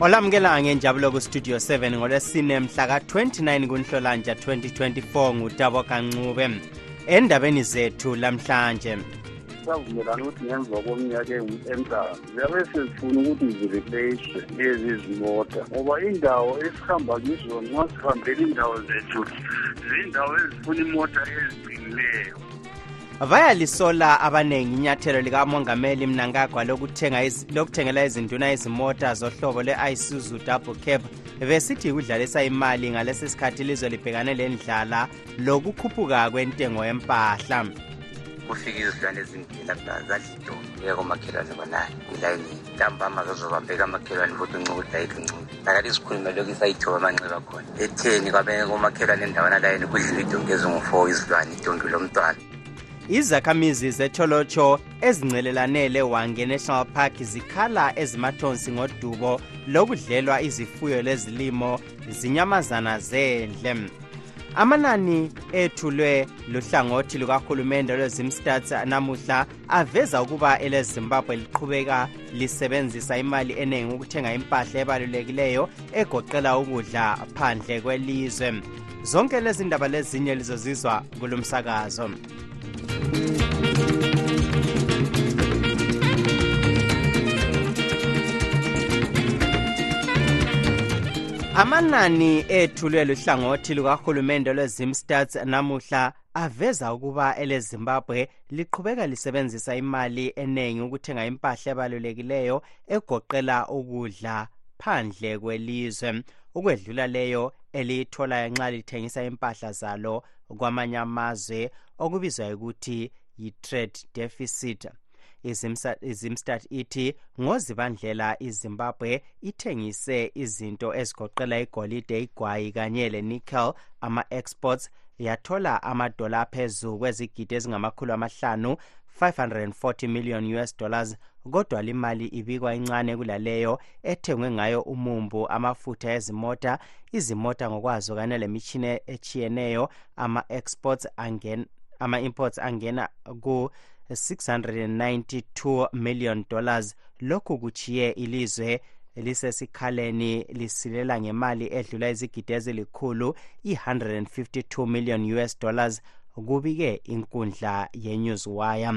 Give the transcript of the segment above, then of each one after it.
olamukela ngenjabulo kustudio 7 ngolwesine mhla ka-29 kunhlolanja 2024 ngutabo kancube endabeni zethu lamhlanje. Savumelana ukuthi ngemva kweminyaka emdala ziyabe sezifuna ukuthi zireplace lezi zimota ngoba indawo esihamba kizo nxa sihambela indawo zethu zindawo ezifuna imota eziqinileyo bayalisola abanengi inyathelo likamongameli mnangagwa lokuthengela izinduna izimota zohlobo lwe-isuzu double cab. Besithi kudlalisa imali ngalesi sikhathi ilizwe libhekane lendlala lokukhuphuka kwentengo yempahla. Kufika izilwane ezimbili akudala zadla intombi iya komakhelwane bonayo ilayini ntambama zazobambeka amakhelwane futhi uncuku layikho uncuku nakati isikhulume lokhu isayithoba amanxeba khona etheni kwabeke komakhelwane endawana layini kudlula idonki ezingu-four izilwane idonki lomntwana izakhamizi zetholotsho ezincelelane lewange national park zikhala ezimathonsi ngodubo lokudlelwa izifuyo lezilimo zinyamazana zendle. Amanani ethulwe luhlangothi lukahulumende lwezimstats namuhla aveza ukuba elezimbabwe liqhubeka lisebenzisa imali eningi ukuthenga impahla ebalulekileyo egoqela ukudla phandle kwelizwe. Zonke lezi ndaba lezinye lizozizwa kulumsakazo amanani ethulwe luhlangothi lukahulumende lwezimstats namuhla aveza ukuba elezimbabwe liqhubeka lisebenzisa imali eningi ukuthenga impahla ebalulekileyo egoqela ukudla phandle kwelizwe. Ukwedlula leyo eliyitholayo nxa lithengisa impahla zalo kwamanye amazwe okubizwa ukuthi yi-trade deficit. Izimstat ithi ngozibandlela izimbabwe ithengise izinto ezigoqela igolide igwayi kanye lenickel. Ama-exports yathola amadola aphezu kwezigidi ezingamakhulu amahlanu 540 million us dollars kodwa limali ibikwa incane kulaleyo ethengwe ngayo umumbu amafutha ezimota izimota ngokwazo kanye lemitshina etshiyeneyo ama-exports ama-imports angena ku 692 million dollars. Lokhu kuchiye ilizwe lisesikhaleni lisilela ngemali edlula izigidi ezilikhulu i-152 million us dollars kubike inkundla yenewswire.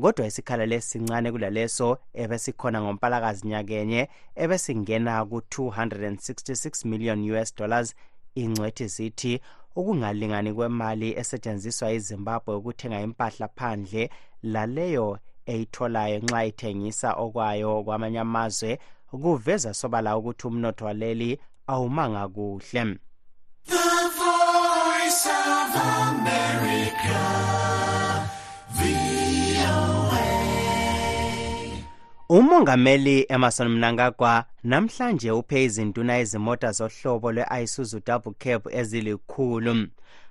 Kodwa isikhala lesi sincane kulaleso ebesikhona ngompalakazi nyakenye ebesingena ku-266 million us dollars. Ingcwethi zithi ukungalingani kwemali esetshenziswa izimbabwe ukuthenga impahla phandle laleyo eyitholayo nxa ithengisa okwayo kwamanye amazwe kuveza sobala ukuthi umnotho waleli awumanga kuhle. Umongameli emerson mnangagwa namhlanje uphe izintuna izimota zohlobo lwe-isuzu double cab ezilikhulu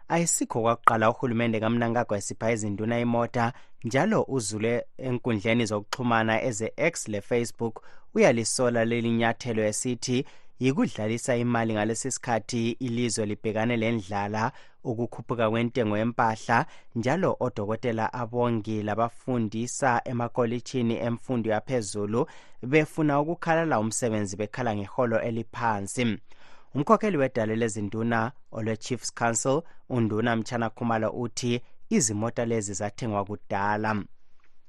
ayisikho kwakuqala uhulumende kamnangagwa esipha izintuna imota njalo uzule enkundleni zokuxhumana eze-x le-facebook uyalisola leli nyathelo esithi yikudlalisa imali ngalesi sikhathi ilizwe libhekane lendlala ukukhuphuka kwentengo yempahla njalo odokotela abongi labafundisa emakolitshini emfundo yaphezulu befuna ukukhalala umsebenzi bekhala ngeholo eliphansi. Umkhokheli wedale lezinduna olwe-chiefs council unduna mtshana khumalo uthi izimota lezi zathengwa kudala.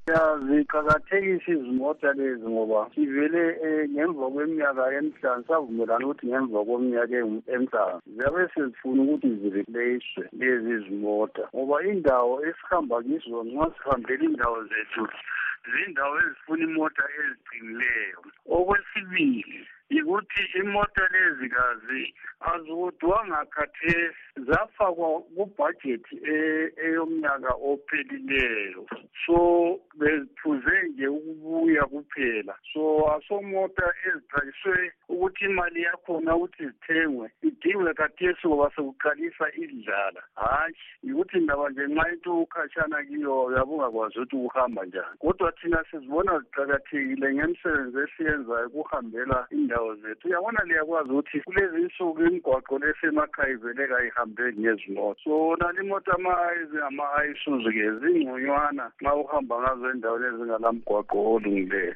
Ziqakathekisa izimota lezi ngoba sivele ngemva kweminyaka emihlanu savumelana ukuthi ngemva kweminyaka emihlanu ziyabe sezifuna ukuthi zireplace lezi zimota ngoba indawo esihamba kizo nxa sihambela indawo zethu zindawo ezifuna imota eziqinileyo okwesibili yikuthi imota lezi kazi azikudwanga khathesi. Zafakwa kubhajethi e- eyomnyaka ophelileyo. So bephuze nje ukubuya kuphela. So asomota ezithakiswe ukuthi imali yakhona ukuthi zithengwe idingwe khathesi ngoba sekuqalisa idlala hhayi yikuthi ndaba nje nxa into ukhatshana kiyo uyabe ungakwazi ukuthi ukuhamba njani. Kodwa thina sizibona ziqakathekile ngemisebenzi esiyenzayo kuhambela indawo zethu. Uyabona liyakwazi ukuthi kulezi nsuku imigwaqo lesemakhaya ivele kayihambeki ngezimoto. So nali imoto ama-ayisuzu-ke zingconywana nxa uhamba ngazo endaweni ezingalamgwaqo olungileyo.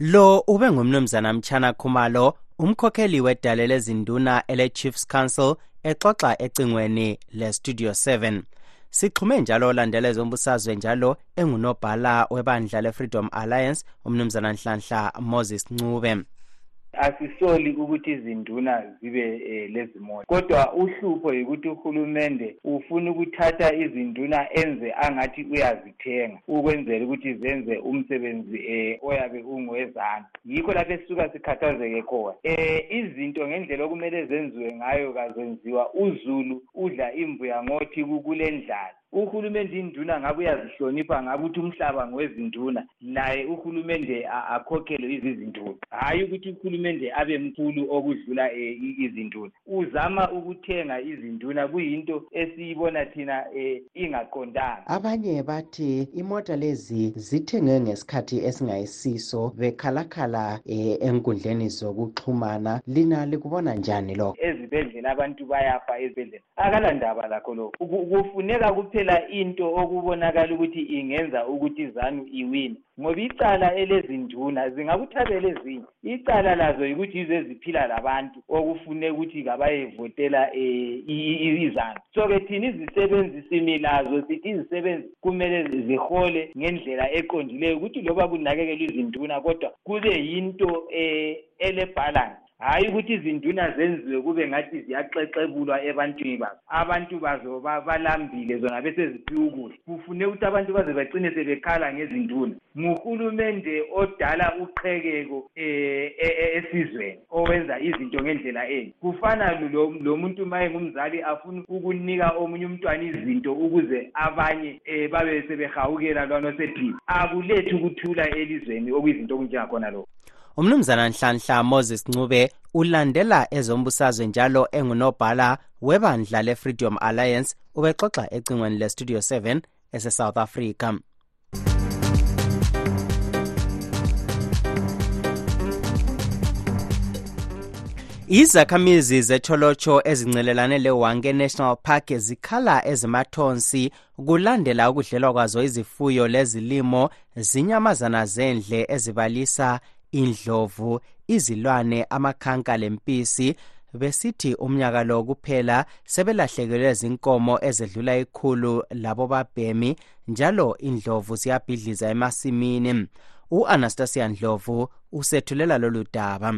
Lo ube ngumnumzana mtshana khumalo umkhokheli wedale lezinduna ele-chiefs council exoxa ecingweni le-studio 7 sixhume njalo olandela ezombusazwe njalo engunobhala webandla le-freedom alliance umnumzana nhlanhla moses ncube. Asisoli ukuthi izinduna zibe eh, lezimota kodwa uhlupho yikuthi uhulumende ufuna ukuthatha izinduna enze angathi uyazithenga ukwenzela ukuthi zenze umsebenzi eh, oyabe ungowezandla. Yikho lapho esisuka sikhathazeke khona. Eh izinto ngendlela okumele zenziwe ngayo kazenziwa. Uzulu udla imbuya ngothi kule ndlala uhulumende induna ngabe uyazihlonipha ngabe ukuthi umhlaba ngowezinduna laye uhulumende akhokhele izizinduna. Hhayi ukuthi uhulumende abe mkhulu okudlula um izinduna. Uzama ukuthenga izinduna kuyinto esiyibona thina um ingaqondanga. Abanye bathi imota lezi zithengwe ngesikhathi esingayisiso bekhalakhala um enkundleni zokuxhumana. Lina likubona njani lokho? Ezibhedlela abantu bayafa ezibhedlela. Akalandaba lakho lokho. Kufuneka kuphela kuphela into okubonakala ukuthi ingenza ukuthi izanu iwine. Ngoba icala elezinduna zingakuthabela ezinye icala lazo yikuthi yizo eziphila labantu okufune ukuthi kabayevotela um izanu. So-ke thina izisebenzi simi lazo sithi izisebenzi kumele zihole ngendlela eqondileyo ukuthi loba kunakekelwa izinduna kodwa kube yinto um elebhalansi hhayi ukuthi izinduna zenziwe kube ngathi ziyaxexebulwa ebantwini bazo. Abantu bazo balambile zona beseziphiwa ukudla. Kufune ukuthi abantu baze bagcine sebekhala ngezinduna. Nguhulumende odala uqhekeko um esizweni owenza izinto ngendlela enye kufana lo muntu ma engumzali afuna ukunika omunye umntwana izinto ukuze abanye um babe sebehawukela lwana osephila akulethi ukuthula elizweni okuyizinto okunjengakhona lokho umnumzana nhlanhla moses ncube ulandela ezombusazwe njalo engunobhala webandla le-freedom alliance ubexoxa ecingweni le-studio 7 ese-south africa. Izakhamizi zetholotsho ezincelelane lewange national park zikhala ezimathonsi kulandela ukudlelwa kwazo izifuyo lezilimo zinyamazana zendle ezibalisa indlovu izilwane amakhanka lempisi besithi umnyaka lo kuphela sebelahlekelwe zinkomo ezedlula ikhulu labo babhemi njalo indlovu ziyabhidliza emasimini. U-anastasia ndlovu usethulela lolu daba.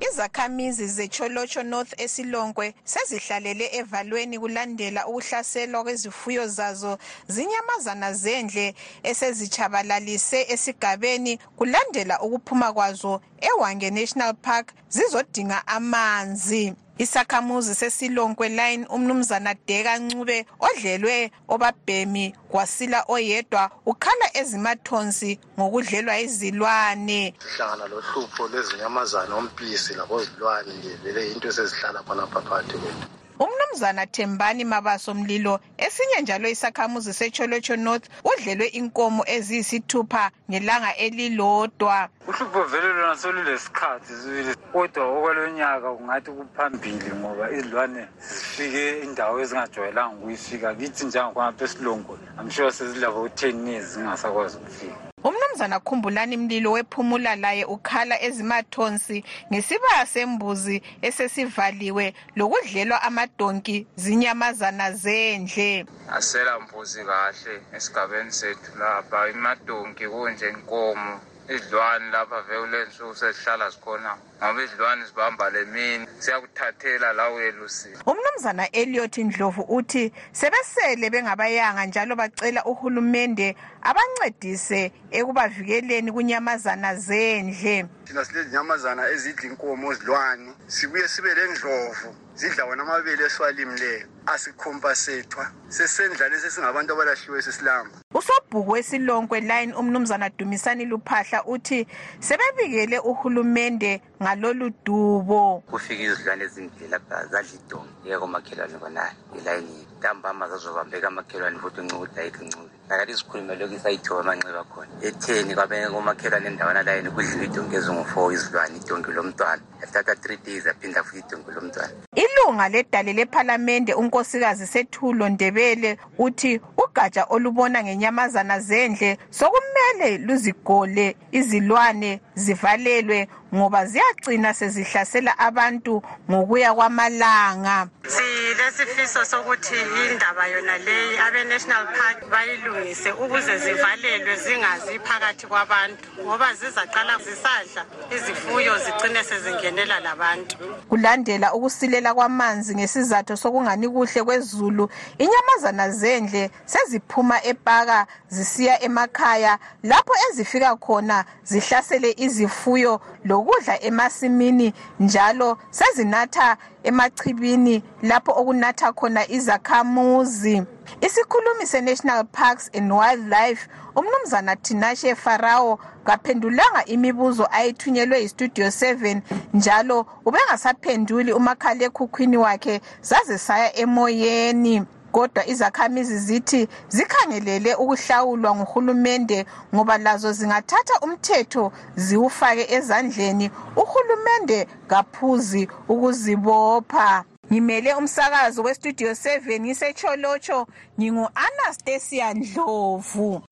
Izakhamizi zecholotsho north esilongwe sezihlalele evalweni kulandela ukuhlaselwa kwezifuyo zazo zinyamazana zendle esezitshabalalise esigabeni kulandela ukuphuma kwazo ewange national park zizodinga amanzi. Isakhamuzi sesilonkwe line umnumzana deka ncube odlelwe obabhemi kwasila oyedwa ukhala ezimathonsi ngokudlelwa izilwane. Sihlangana lohlupho lwezinyamazana ompisi labozilwane nje vele into esezihlala khonapha phakathi kwethu. Umnumzana thembani mabaso mlilo esinye njalo isakhamuzi secholotsho north udlelwe inkomo eziyisithupha ngelanga elilodwa. Uhlupho vele lona solulesikhathi sibili kodwa okwalonyaka kungathi kuphambili ngoba izilwane zifike indawo ezingajwayelanga ukuyifika. Kithi njengakhonapha esilongo amsure sezilabo u-ten years zingasakwazi ukufika umnumzana khumbulani mlilo wephumula laye ukhala ezimathonsi ngesibaya sembuzi esesivaliwe lokudlelwa amadonki zinyamazana zendle. Asela mbuzi kahle esigabeni sethu lapha imadonki kunje inkomo. Izilwane lapha vekulensuku sezihlala zikhona ngoba izilwane zibamba le mini. Siyakuthathela la uyelusile umnumzana eliot ndlovu uthi sebesele bengabayanga njalo bacela uhulumende abancedise ekubavikeleni kunyamazana zendle. Thina silezinyamazana ezidla inkomo zilwane sibuye sibe lendlovu. Zidla wona amabele esiwalimleyo asikhompasethwa sesendlane sesingabantu abalahliwe sesilamba. Usobhuku wesilonkwe line umnumzana dumisani luphahla uthi sebebikele uhulumende ngalolu dubo. Kufika izilwane ezindle lapha zadla idongi yeke komakhelwane khonayo ilayini ntambama zazobambeka amakhelwane futhi uncukuthi ayikho uncukuthi nakati isikhulume lokhu isayithiwa amanxeba khona etheni kwabeke komakhelwane endawana layini kudliwa idongi ezingu-four izilwane idongi lomntwana. Yathatha three days aphinda futhi idongi lomntwana. Ilunga ledale lephalamende unkosikazi sethulo ndebele uthi ugatsha olubona ngenyamazana zendle sokumele luzigole izilwane zivalelwe ngoba ziyagcina sezihlasela abantu ngokuya kwamalanga. Silesifiso sokuthi indaba yona leyi abe-national park bayilungise ukuze zivalelwe zingazi phakathi kwabantu ngoba zizaqala zisadla izifuyo zigcine sezingenela labantu. Kulandela ukusilela kwamanzi ngesizathu sokungani kuhle kwezulu inyamazana zendle seziphuma epaka zisiya emakhaya lapho ezifika khona zihlasele izifuyo lokudla emasimini njalo sezinatha emachibini lapho okunatha khona izakhamuzi. Isikhulumi se-national parks and wildlife umnumzana tinashe farao kaphendulanga imibuzo ayithunyelwe yistudio 7 njalo ubengasaphenduli umakhalekhukhwini wakhe zaze saya emoyeni. Kodwa izakhamizi zithi zikhangelele ukuhlawulwa nguhulumende ngoba lazo zingathatha umthetho ziwufake ezandleni uhulumende kaphuzi ukuzibopha. Ngimele umsakazo westudio 7 ngisecholotsho ngingu-anastasia ndlovu.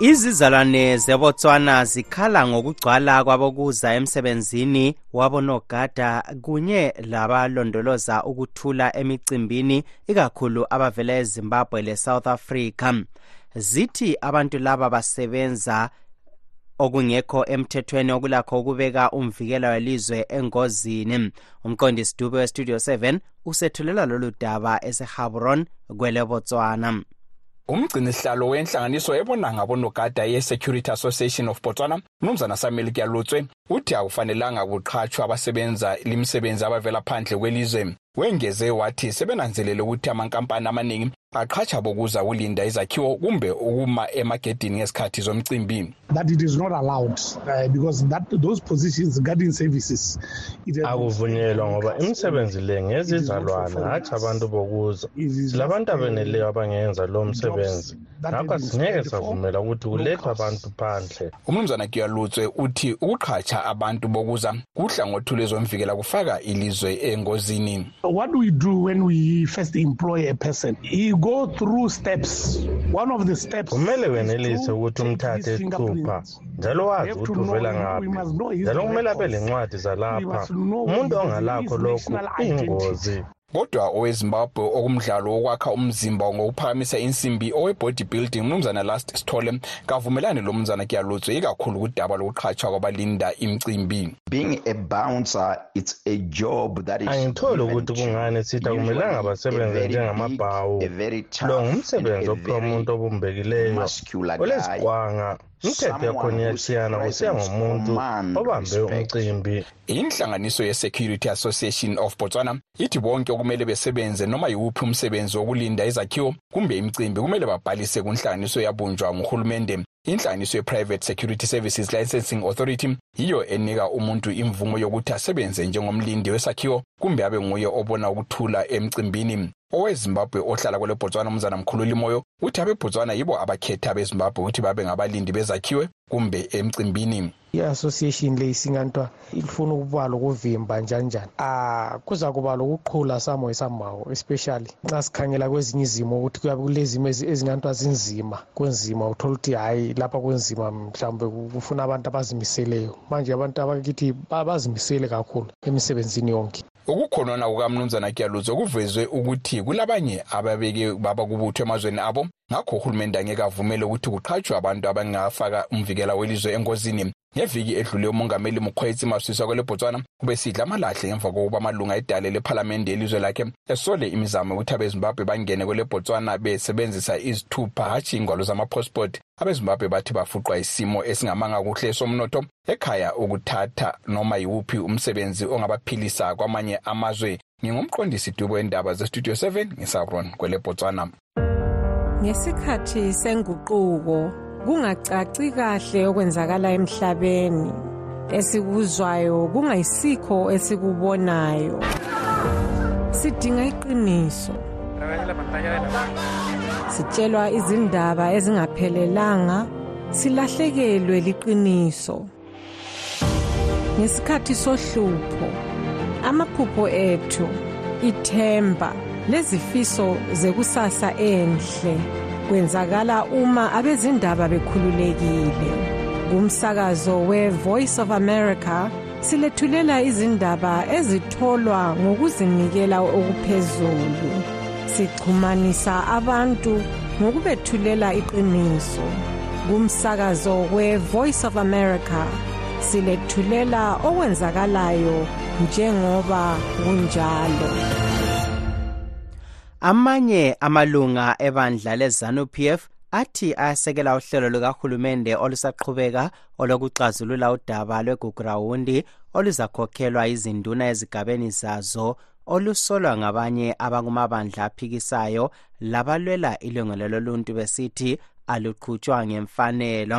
Izizalwane zebotswana zikhala ngokugcwala kwabokuza emsebenzini wabonogada kunye labalondoloza ukuthula emicimbini ikakhulu abavela ezimbabwe le-south africa. Zithi abantu laba basebenza okungekho emthethweni okulakho ukubeka umvikela welizwe engozini. Umqondisi dube westudio 7 usethulela lolu daba esehabron kwelebotswana umgcinihlalo wenhlanganiso ebona ngabonogada ye-security association of botswana mnumzana samuel kyalutswe uthi akufanelanga kuqhatshwa abasebenza limsebenzi abavela phandle kwelizwe. Wengeze wathi sebenanzelele ukuthi amankampani amaningi aqhatsha bokuza kulinda izakhiwo kumbe ukuma emagedini ngesikhathi zomcimbi. That it is not allowed uh, because that those positions guarding services akuvunyelwa ngoba imisebenzi le ngezizalwane hatshi abantu bokuza. Silabantu abeneleyo abangenza lo msebenzi. Ngakho asingeke savumela ukuthi kulethwe abantu phandle. Umnumzana giyalutswe uthi ukuqhatsha abantu bokuza kuhlangothi lwezomvikela kufaka ilizwe engozini. What we do when we first employ a person? He go through steps. One of the steps kumele wenelise ukuthi umthathe isithupha njalo wazi ukuthi uvela ngaphi. njalo kumele abe lencwadi zalapha. Umuntu ongalakho lokhu uyingozi kodwa owezimbabwe okumdlalo wokwakha umzimba ngokuphakamisa insimbi owe-bodybuilding mnumzana last sithole kavumelani lo mnumzana kuyalutswe ikakhulu kudaba lokuqhatshwa kwabalinda imicimbi. Being a bouncer it's a job that is angitholi ukuthi kungani sithi akumelanga basebenze njengamabhawu lo ngumsebenzi ophiwa umuntu obumbekileyo. olezikwanga imithetho yakhona iyatshiyana kusiya ngomuntu obambe umcimbi. Inhlanganiso ye-security association of botswana ithi bonke okumele besebenze noma yiwuphi umsebenzi wokulinda izakhiwo kumbe imicimbi kumele babhalise kunhlanganiso yabunjwa nguhulumende. Inhlanganiso ye-private security services licensing authority yiyo enika umuntu imvumo yokuthi asebenze njengomlindi wesakhiwo kumbe abe nguye obona ukuthula emcimbini. Owezimbabwe ohlala kwele botswana umzana mkhululi moyo uthi abebotswana yibo abakhetha abezimbabwe ukuthi babe ngabalindi bezakhiwe kumbe emcimbini. I-association le isingantwa ifuna ukuba lokuvimba njani njani ah kuza kuba lokuqhula samo esamawo especially nxa sikhangela kwezinye izimo ukuthi kuyabe kulezimo ezingantwa zinzima kunzima uthola ukuthi hhayi lapha kunzima mhlawumbe kufuna abantu abazimiseleyo. Manje abantu abakithi bazimisele kakhulu emisebenzini yonke. Ukukhonona kukamnumzana kyaluzo kuvezwe ukuthi kulabanye ababeke baba kubutho emazweni abo. Ngakho uhulumende angeke avumele ukuthi kuqhatshwe abantu abangafaka umvikela welizwe engozini ngeviki edlule umongameli mkhwetsi maswiswa kwele botswana kube sidla amalahle ngemva kokuba amalunga edale lephalamende yelizwe lakhe esole imizamo yokuthi abezimbabwe bangene kwele botswana besebenzisa izithupha hatshi ingwalo zamapassport abezimbabwe bathi bafuqwa isimo esingamanga kuhle somnotho ekhaya ukuthatha noma yiwuphi umsebenzi ongabaphilisa kwamanye amazwe. Ngingumqondisi dubo wendaba zestudio 7 ngisabron kwele botswana. Ngesikhathi senguquko kungacaci kahle okwenzakala emhlabeni. Esikuzwayo kungayisikho esikubonayo. Sidinga iqiniso. Sitshelwa izindaba ezingaphelelanga silahlekelwe liqiniso. Ngesikhathi sohlupho amaphupho ethu ithemba lezifiso zekusasa enhle. Kwenzakala uma abezindaba bekhululekile. Kumsakazo we-voice of america silethulela izindaba ezitholwa ngokuzinikela okuphezulu. Sixhumanisa abantu ngokubethulela iqiniso. Kumsakazo we-voice of america silethulela okwenzakalayo njengoba kunjalo. Amanye amalunga ebandla leZANU-PF athi ayasekela uhlelo lukahulumende olusaqhubeka olokuxazulula udaba lwegugurawundi oluzakhokhelwa izinduna ezigabeni zazo olusolwa ngabanye abakumabandla aphikisayo labalwela ilungelo loluntu besithi aluqhutshwa ngemfanelo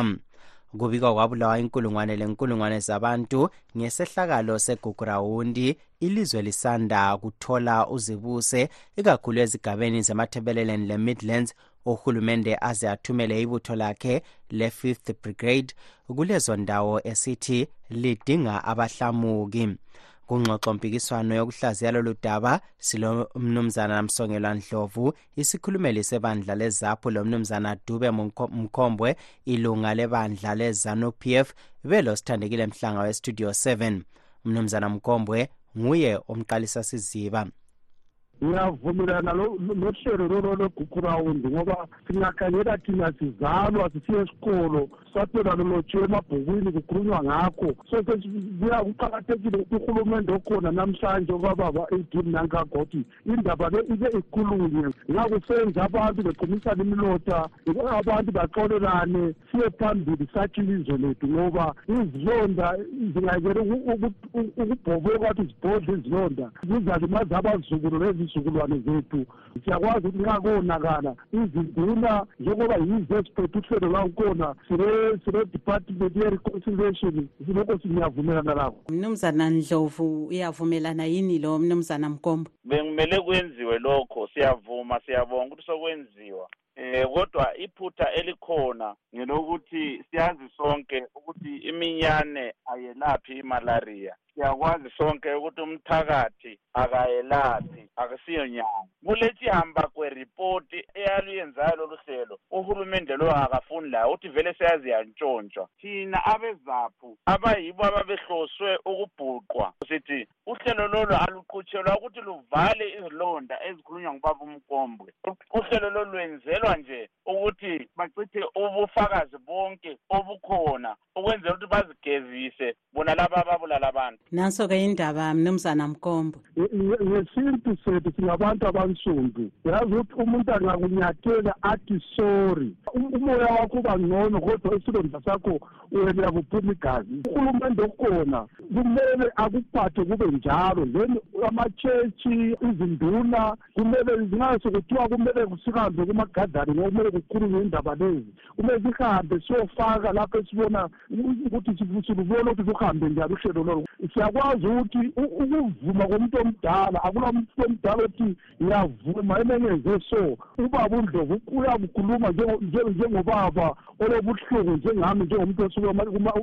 kubikwa kwabulawa inkulungwane lenkulungwane zabantu ngesehlakalo segugurawundi. Ilizwe lisanda kuthola uzibuse ikakhulu ezigabeni zemathebeleleni le-midlands uhulumende aze athumele ibutho lakhe le-fifth brigade. Kulezo ndawo esithi lidinga abahlamuki. Kungxoxompikiswano yokuhlaziya lolu daba silomnumzana namsongelwa ndlovu isikhulumeli sebandla lezaphu lomnumzana dube mkhombwe ilunga lebandla lezanu-p f belosithandekile mhlanga westudio 7 umnumzana mkhombwe nguye omqalisa siziba ngiyavumelana nohlelo lolo lwegugurawundi ngoba singakhangela thina sizalwa sisiye esikolo sathola lolotshiwe emabhukwini kukhulunywa ngakho. So kuqakathekile ukuthi uhulumende okhona namhlanje obababa eighteen nankagoti indaba le ike ikhulunywe. Nxa kusenza abantu beqinisana imilota abantu baxolelane siye phambili sakhe ilizwe lethu ngoba izilonda zingayekele ukubhoboka ukuthi zibhodle izilonda. Zizalimaza abazukulu lezi izizukulwane zethu. Siyakwazi ukuthi nxa konakala izinduna njengoba yizo eziphethe uhlelo lwakhona sile-department ye-reconciliation silokho singiyavumelana lakho mnumzana ndlovu uyavumelana yini lo mnumzana mkombo? Bekumele kwenziwe lokho siyavuma siyabonga ukuthi sokwenziwa. Eh kodwa iphutha elikhona ngelokuthi siyazi sonke ukuthi iminyane ayelaphi imalaria. Siyakwazi sonke ukuthi umthakathi akayelaphi akusiyo nyanga kulethihamba kweripoti eyaluyenzayo lolu hlelo uhulumende lo akafuni layo ukuthi vele seyaziyantshontshwa thina abezaphu abayibo ababehloswe ukubhuqwa sithi uhlelo lolo aluqhutshelwa ukuthi luvale izilonda ezikhulunywa ngubaba umkombwe. Uhlelo lolu lwenzelwa nje ukuthi bachithe ubufakazi bonke obukhona ukwenzela ukuthi bazigezise bona laba ababulala abantu nanso-ke indaba mnumzana mkombo. Ngesintu sethu singabantu abansundu. Yazi ukuthi umuntu angakunyathela athi sorry. Umoya wakho uba ngcono kodwa isilonda sakho uyelela kuphuma igazi. Uhulumende okhona kumele akuphathe kube njalo. Then amatshetshi izinduna kumele zingaso kuthiwa kumele sihambe kumagadari ngoba kumele kukhulunywe indaba lezi. Kumele sihambe siyofaka lapho esibona ukuthi silubona ukuthi luhambe njani uhlelo lolo siyakwazi ukuthi ukuvuma komuntu omdala akula muntu omdala othi ngiyavuma emengenze so? Ubaba undlovu uyakukhuluma njengobaba olobuhlungu njengami njengomuntu osuke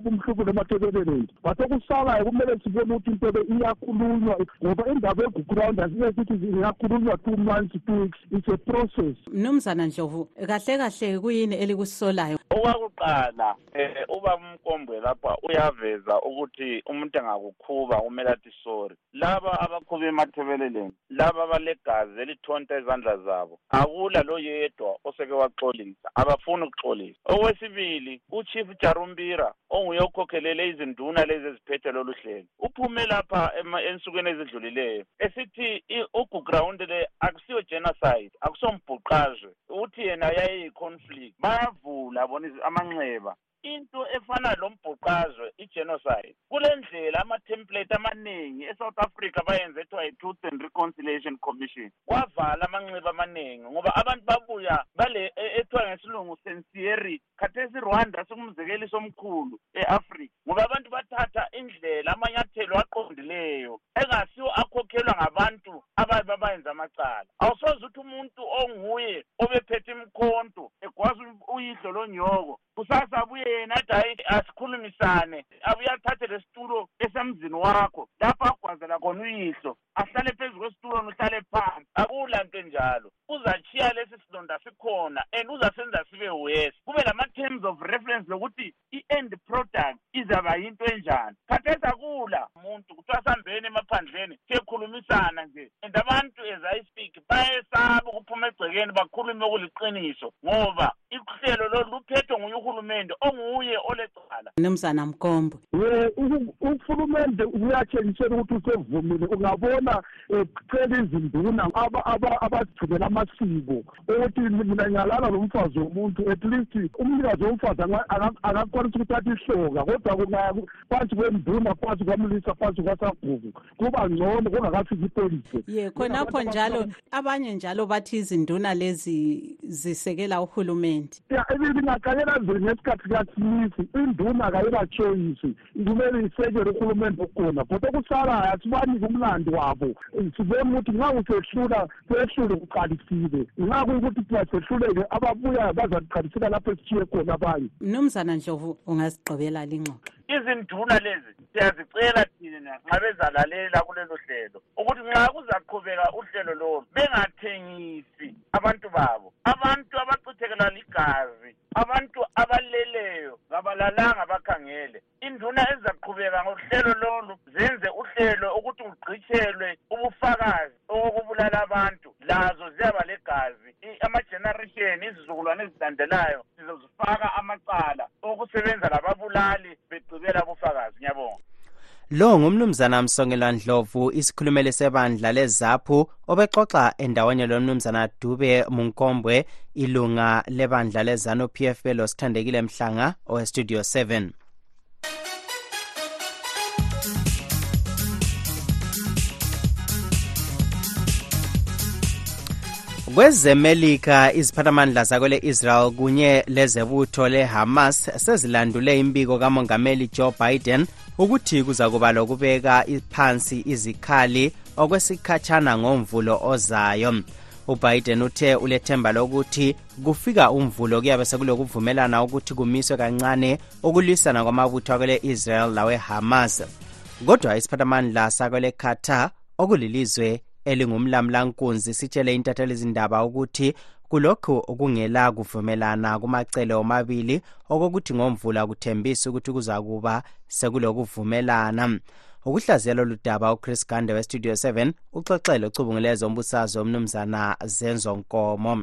umhlubulo emathebeleleni but okusalayo kumele sibone ukuthi into le iyakhulunywa ngoba indaba yegugurawundi asike sithi ingakhulunywa two months two it's a process. Mnumzana ndlovu kahle kahle kuyini elikusolayo? Okwakuqala eh uba umkombwe lapha uyaveza ukuthi umuntu engakukhuba kumele athi sorry laba abakhuba emathebeleleni laba abalegazi elithonta izandla zabo akula lo yedwa oseke waxolisa abafuni ukuxolisa. Okwesibili uchief jarumbira onguye okhokhelele izinduna lezi eziphethe lolu hlelo uphume lapha ensukwini ezidlulileyo esithi ugugrawundi le akusiyo genocide akusombhuqazwe. Uthi yena yayiyi-conflict bayavula bona amanxeba into efana lombhuqazwe i-genocide kule ndlela ama-template amaningi e-south africa bayenze ethiwa yi-truth and reconciliation commission. Kwavala amanxiba amaningi ngoba abantu babuya bale ethiwa ngesilungu sensieri khathesi irwanda sikumzekeliso omkhulu e-afrika ngoba abantu bathatha indlela amanyathelo aqondileyo engasiwo akhokhelwa ngabantu ababe bayenza amacala. Awusoze ukuthi umuntu onguye obephethe imkhonto egwaza uyihlo lonyoko. Kusasa abuye yena athi hayi asikhulumisane. Abuye athathe lesitulo esemzini wakho. Lapho agwazela khona uyihlo ahlale phezu kwesitulo uhlale phansi. Akula nto enjalo. Uzachiya lesi silonda sikhona and uzasenza sibe worse. Kube lama-terms of reference lokuthi i-end product izaba yinto enjani. Khathesi akula. Umuntu kuthiwa sihambeni emaphandleni siyekhulumisana nje. And abantu as i speak bayesaba ukuphuma egcekeni bakhulume okuliqiniso ngoba uhlelo lolu luphethwe nguye uhulumende onguye olecala mnumzana mkombo. Uhulumende uyatshengisela ukuthi usevumile. Ungabona ecela izinduna abazigcinela amasiko ukuthi mina ngiyalala lo mfazi womuntu at least umnikazi womfazi akakwanisa ukuthi athi ihloka kodwa kungaya phansi kwenduna phansi kwamlisa phansi kwasagugu kuba ngcono kungakafiki ipolisi ye khonapho njalo abanye njalo bathi izinduna lezi zisekela uhulumende. Ya lingaqalela nje ngesikhathi kasimisi induna kayila-choyisi kumele isekele uhulumende okhona but okusalayo asibanike umlandi wabo. Sibona ukuthi nxa kusehlula sehlule kuqalisile. Nxa kuyukuthi thina sehluleke ababuyayo bazaqalisela lapho esitshiye khona abanye. Mnumzana ndlovu ungasigqibela lingxoxo. Izinduna lezi siyazicela thina nxa bezalalela kulelo hlelo ukuthi nxa kuzaqhubeka uhlelo lolu bengathengisi abantu babo. Abantu abachithekelwa ligazi abantu abaleleyo ngabalalanga izizukulwane ezilandelayo sizozifaka amacala okusebenza lababulali begcibela bufakazi ngiyabonga. Lo ngumnumzana msongela ndlovu isikhulumeli sebandla lezaphu obexoxa endawonye lomnumzana dube munkombwe ilunga lebandla lezanu p f lo sithandekile mhlanga owestudio 7 kwezemelika iziphathamandla zakwele-israel kunye lezebutho le-hamas sezilandule imbiko kamongameli joe biden ukuthi kuza kuba lokubeka phansi izikhali okwesikhatshana ngomvulo ozayo. Ubiden uthe ulethemba lokuthi kufika umvulo kuyabe sekulokuvumelana ukuthi kumiswe kancane ukulwisana kwamabutho akwele-israel lawe-hamas kodwa isiphathamandla sakwele-qatar okulilizwe elingumlamlankunzi sitshele intatheli izindaba ukuthi kulokhu okungela kuvumelana kumacele omabili okokuthi ngomvula kuthembisa ukuthi kuzakuba sekulokuvumelana. Ukuhlaziyela oludaba uchris gande westudio 7 uxoxele ucubunguleza ombusazwe umnumzana zenzo nkomo.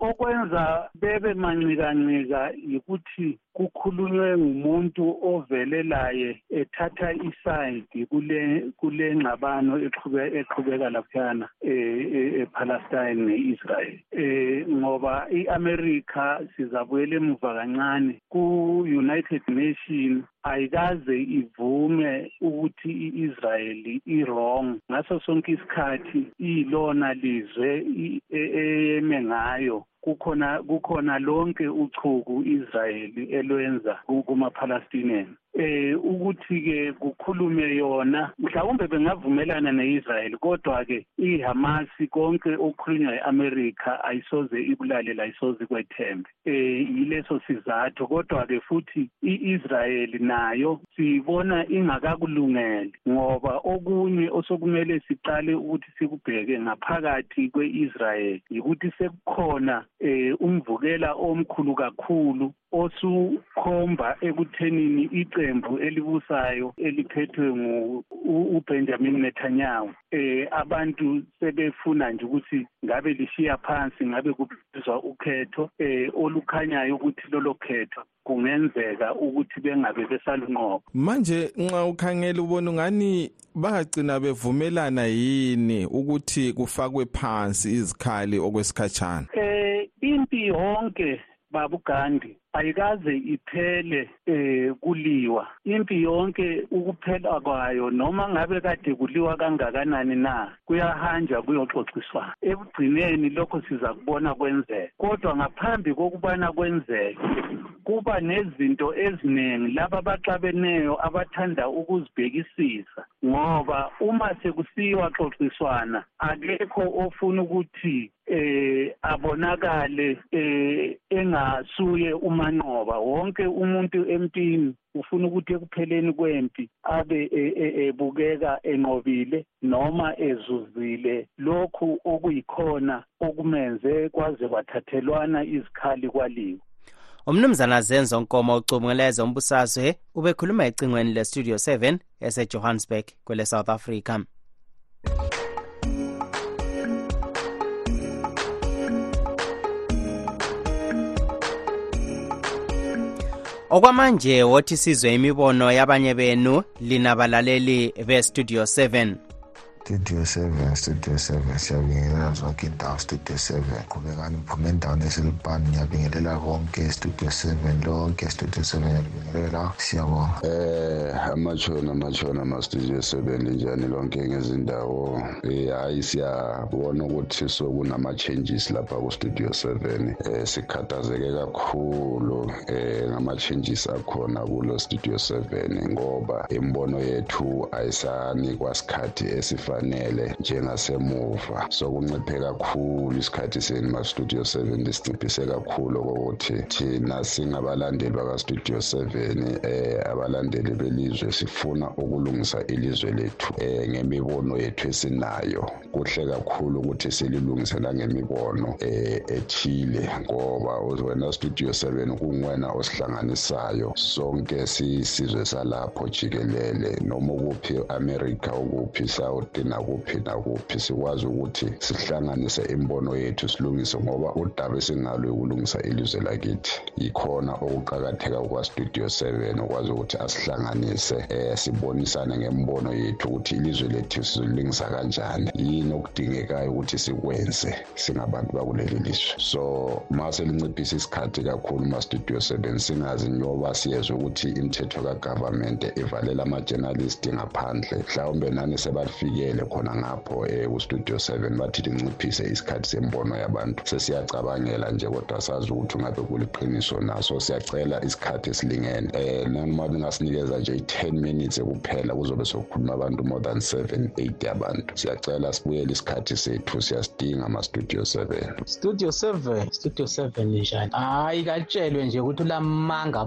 Okwenza bebe mancikancika yikuthi kukhulunywe ngumuntu ovelelaye ethatha isayidi kule kule ngxabano eqhubeka laphayana ePalestine neIsrael. Eh ngoba iAmerica sizabuyela emuva kancane. ku-United Nations ayikaze ivume ukuthi iIsrael i-wrong. Ngaso sonke isikhathi ilona lizwe eyeme ngayo. Kukhona kukhona lonke uchuku Israeli elwenza kuma-Palestinian eh ukuthi ke kukhulume yona. Mhlawumbe bengavumelana neIsrael kodwa ke iHamas konke okukhulunywa eAmerica ayisoze ibulale la ayisoze kwethembe eh yileso sizathu kodwa ke futhi iIsrael nayo sibona ingakakulungele ngoba okunye osokumele siqale ukuthi sikubheke ngaphakathi kweIsrael ukuthi sekukhona eh umvukela omkhulu kakhulu osukhomba ekuthenini iqembu elibusayo eliphethwe ubenjamin netanyahu eh abantu sebefuna nje ukuthi ngabe lishiya phansi ngabe kubizwa ukhetho eh olukhanyayo ukuthi lolo khetho kungenzeka ukuthi bengabe besalunqoba. Manje nxa ukhangela ubona ungani bagcina bevumelana yini ukuthi kufakwe phansi izikhali okwesikhatshana? Eh impi yonke babugandi ayikaze iphele eh kuliwa. Impi yonke ukuphela kwayo noma ngabe kade kuliwa kangakanani na kuyahanja kuyoxoxiswana ekugcineni lokho siza kubona kwenzeka. Kodwa ngaphambi kokubana kwenzeke kuba nezinto eziningi laba abaxabeneyo abathanda ukuzibhekisisa. Ngoba uma sekusiwa xoxiswana akekho ofuna ukuthi eh abonakale eh engasuye umanqoba. Wonke umuntu empini ufuna ukuthi ekupheleni kwempi abe ebukeka enqobile noma ezuzile. Lokhu okuyikhona okumenze kwaze kwathathelwana izikhali kwaliwa. Umnumzana zenzo nkomo ucubungeleza umbusazwe ubekhuluma ecingweni lestudio 7 esejohannesburg kwele south africa. Okwamanje wothi sizwe imibono yabanye benu lina balaleli bestudio 7 studio 7 studio 7 siyabingelela zonke indawo studio 7 qhubekani mphume endaweni eselipani ngiyabingelela konke. Studio 7 lonke studio 7 ngiyabingelela siyabonga. Eh amachona amachona ama-studio 7 linjani lonke ngezindawo? Eh hayi siyabona ukuthi sokunama-changes lapha ku-studio 7 eh sikhathazeke kakhulu eh ngama-changes akhona kulo studio 7 ngoba imbono yethu ayisanikwa sikhathi esifa. Esifanele njengasemuva. Sokunciphe kakhulu isikhathi seni ma-studio 7 lisinciphise kakhulu kokuthi thina singabalandeli baka-studio 7 eh abalandeli belizwe sifuna ukulungisa ilizwe lethu eh ngemibono yethu esinayo. Kuhle kakhulu ukuthi sililungise langemibono eh ethile ngoba wena studio 7 kungwena osihlanganisayo. Sonke sisizwe salapho jikelele noma ukuphi america ukuphi south nakuphi nakuphi sikwazi ukuthi sihlanganise imbono yethu silungise ngoba udaba esingalo yokulungisa ilizwe lakithi yikhona okuqakatheka kwa-studio 7 ukwazi ukuthi asihlanganise eh sibonisane ngembono yethu ukuthi ilizwe lethu sizolungisa kanjani yini okudingekayo ukuthi sikwenze singabantu bakuleli lizwe. So ma selinciphisa isikhathi kakhulu ma-studio 7 singazi njengoba siyezwe ukuthi imithetho kagovernment ivalela ama-journalist ngaphandle mhlawumbe nani sebafikele khona ngapho eh ku-studio 7 bathi linciphise isikhathi sembono yabantu. Sesiyacabangela nje kodwa sazi ukuthi ungabe kuliqiniso naso. Siyacela isikhathi esilingene. Eh noma bengasinikeza nje i-10 minutes kuphela kuzobe sokukhuluma abantu more than 7 8 abantu siyacela sibuyele isikhathi sethu siyasidinga ama-studio 7 studio 7 studio 7 njani? Katshelwe nje ukuthi ulamanga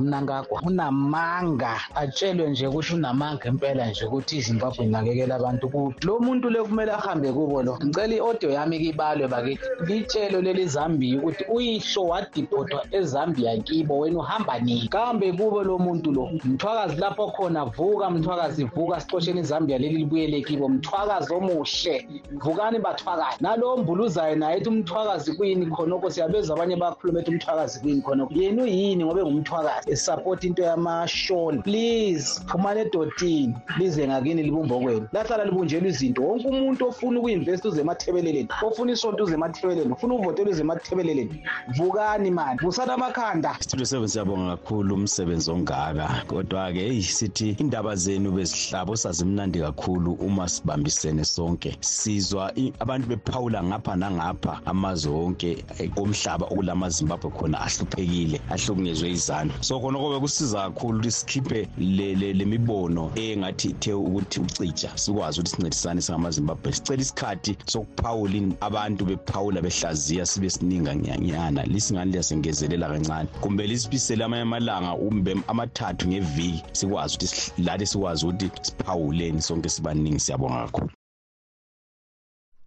unamanga. Atshelwe nje ukuthi unamanga impela nje ukuthi izimbabwe inakekela abantu kuphi lo muntu le kumele ahambe kubo lo ngicela i-audio yami kibalwe bakithi. Litshelo leli zambia ukuthi uyihlo wadiphothwa ezambia kibo wena uhamba nini? Kambe kubo lo muntu lo mthwakazi lapho khona vuka mthwakazi vuka sicosheni izambia leli libuyele kibo. Mthwakazi omuhle vukani bathwakazi. Nalo mbuluzayo naye ethi umthwakazi kuyini khonokho siyabeza abanye bakhuluma ethi umthwakazi kuyini khonokho yena uyini ngoba engumthwakazi? Esapota into yamashoni please phumani edotini lize ngakini libumbo kwenu lahlala libunjelwa izinto. Wonke umuntu ofuna uku-investa uze emathebeleleni ofuna isonto uze emathebeleleni ufuna uvotela uze emathebeleleni vukani mani. Vusani amakhanda. Studio seven siyabonga kakhulu umsebenzi ongaka. Kodwa-ke eyi sithi indaba zenu bezihlabo sazimnandi kakhulu uma sibambisene sonke. Sizwa abantu bephawula ngapha nangapha amazwe wonke omhlaba okulamazimbabwe khona ahluphekile ahlukunyezwe izandla. So khona kobe kusiza kakhulu ukuthi sikhiphe le mibono engathi ithe ukuthi ucija sikwazi ukuthi sincedisane singamazimbabwe sicela isikhathi sokuphawula abantu bephawula behlaziya sibe sininga nyanyana lisingani liyasengezelela kancane. Kumbe lisibisele amanye amalanga kumbe amathathu ngeviki sikwazi ukuthi lade sikwazi ukuthi siphawuleni sonke sibaningi siyabonga kakhulu.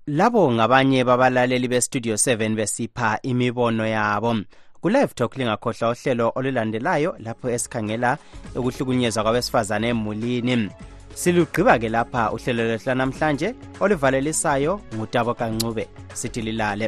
Labo ngabanye babalaleli bestudio 7 besipha imibono yabo. Kulive talk lingakhohlwa uhlelo olulandelayo lapho esikhangela ukuhlukunyezwa kwabesifazane emulini silugqiba ke lapha uhlelo lwehla namhlanje olivalelisayo ngutabo kancube. Sithi lilale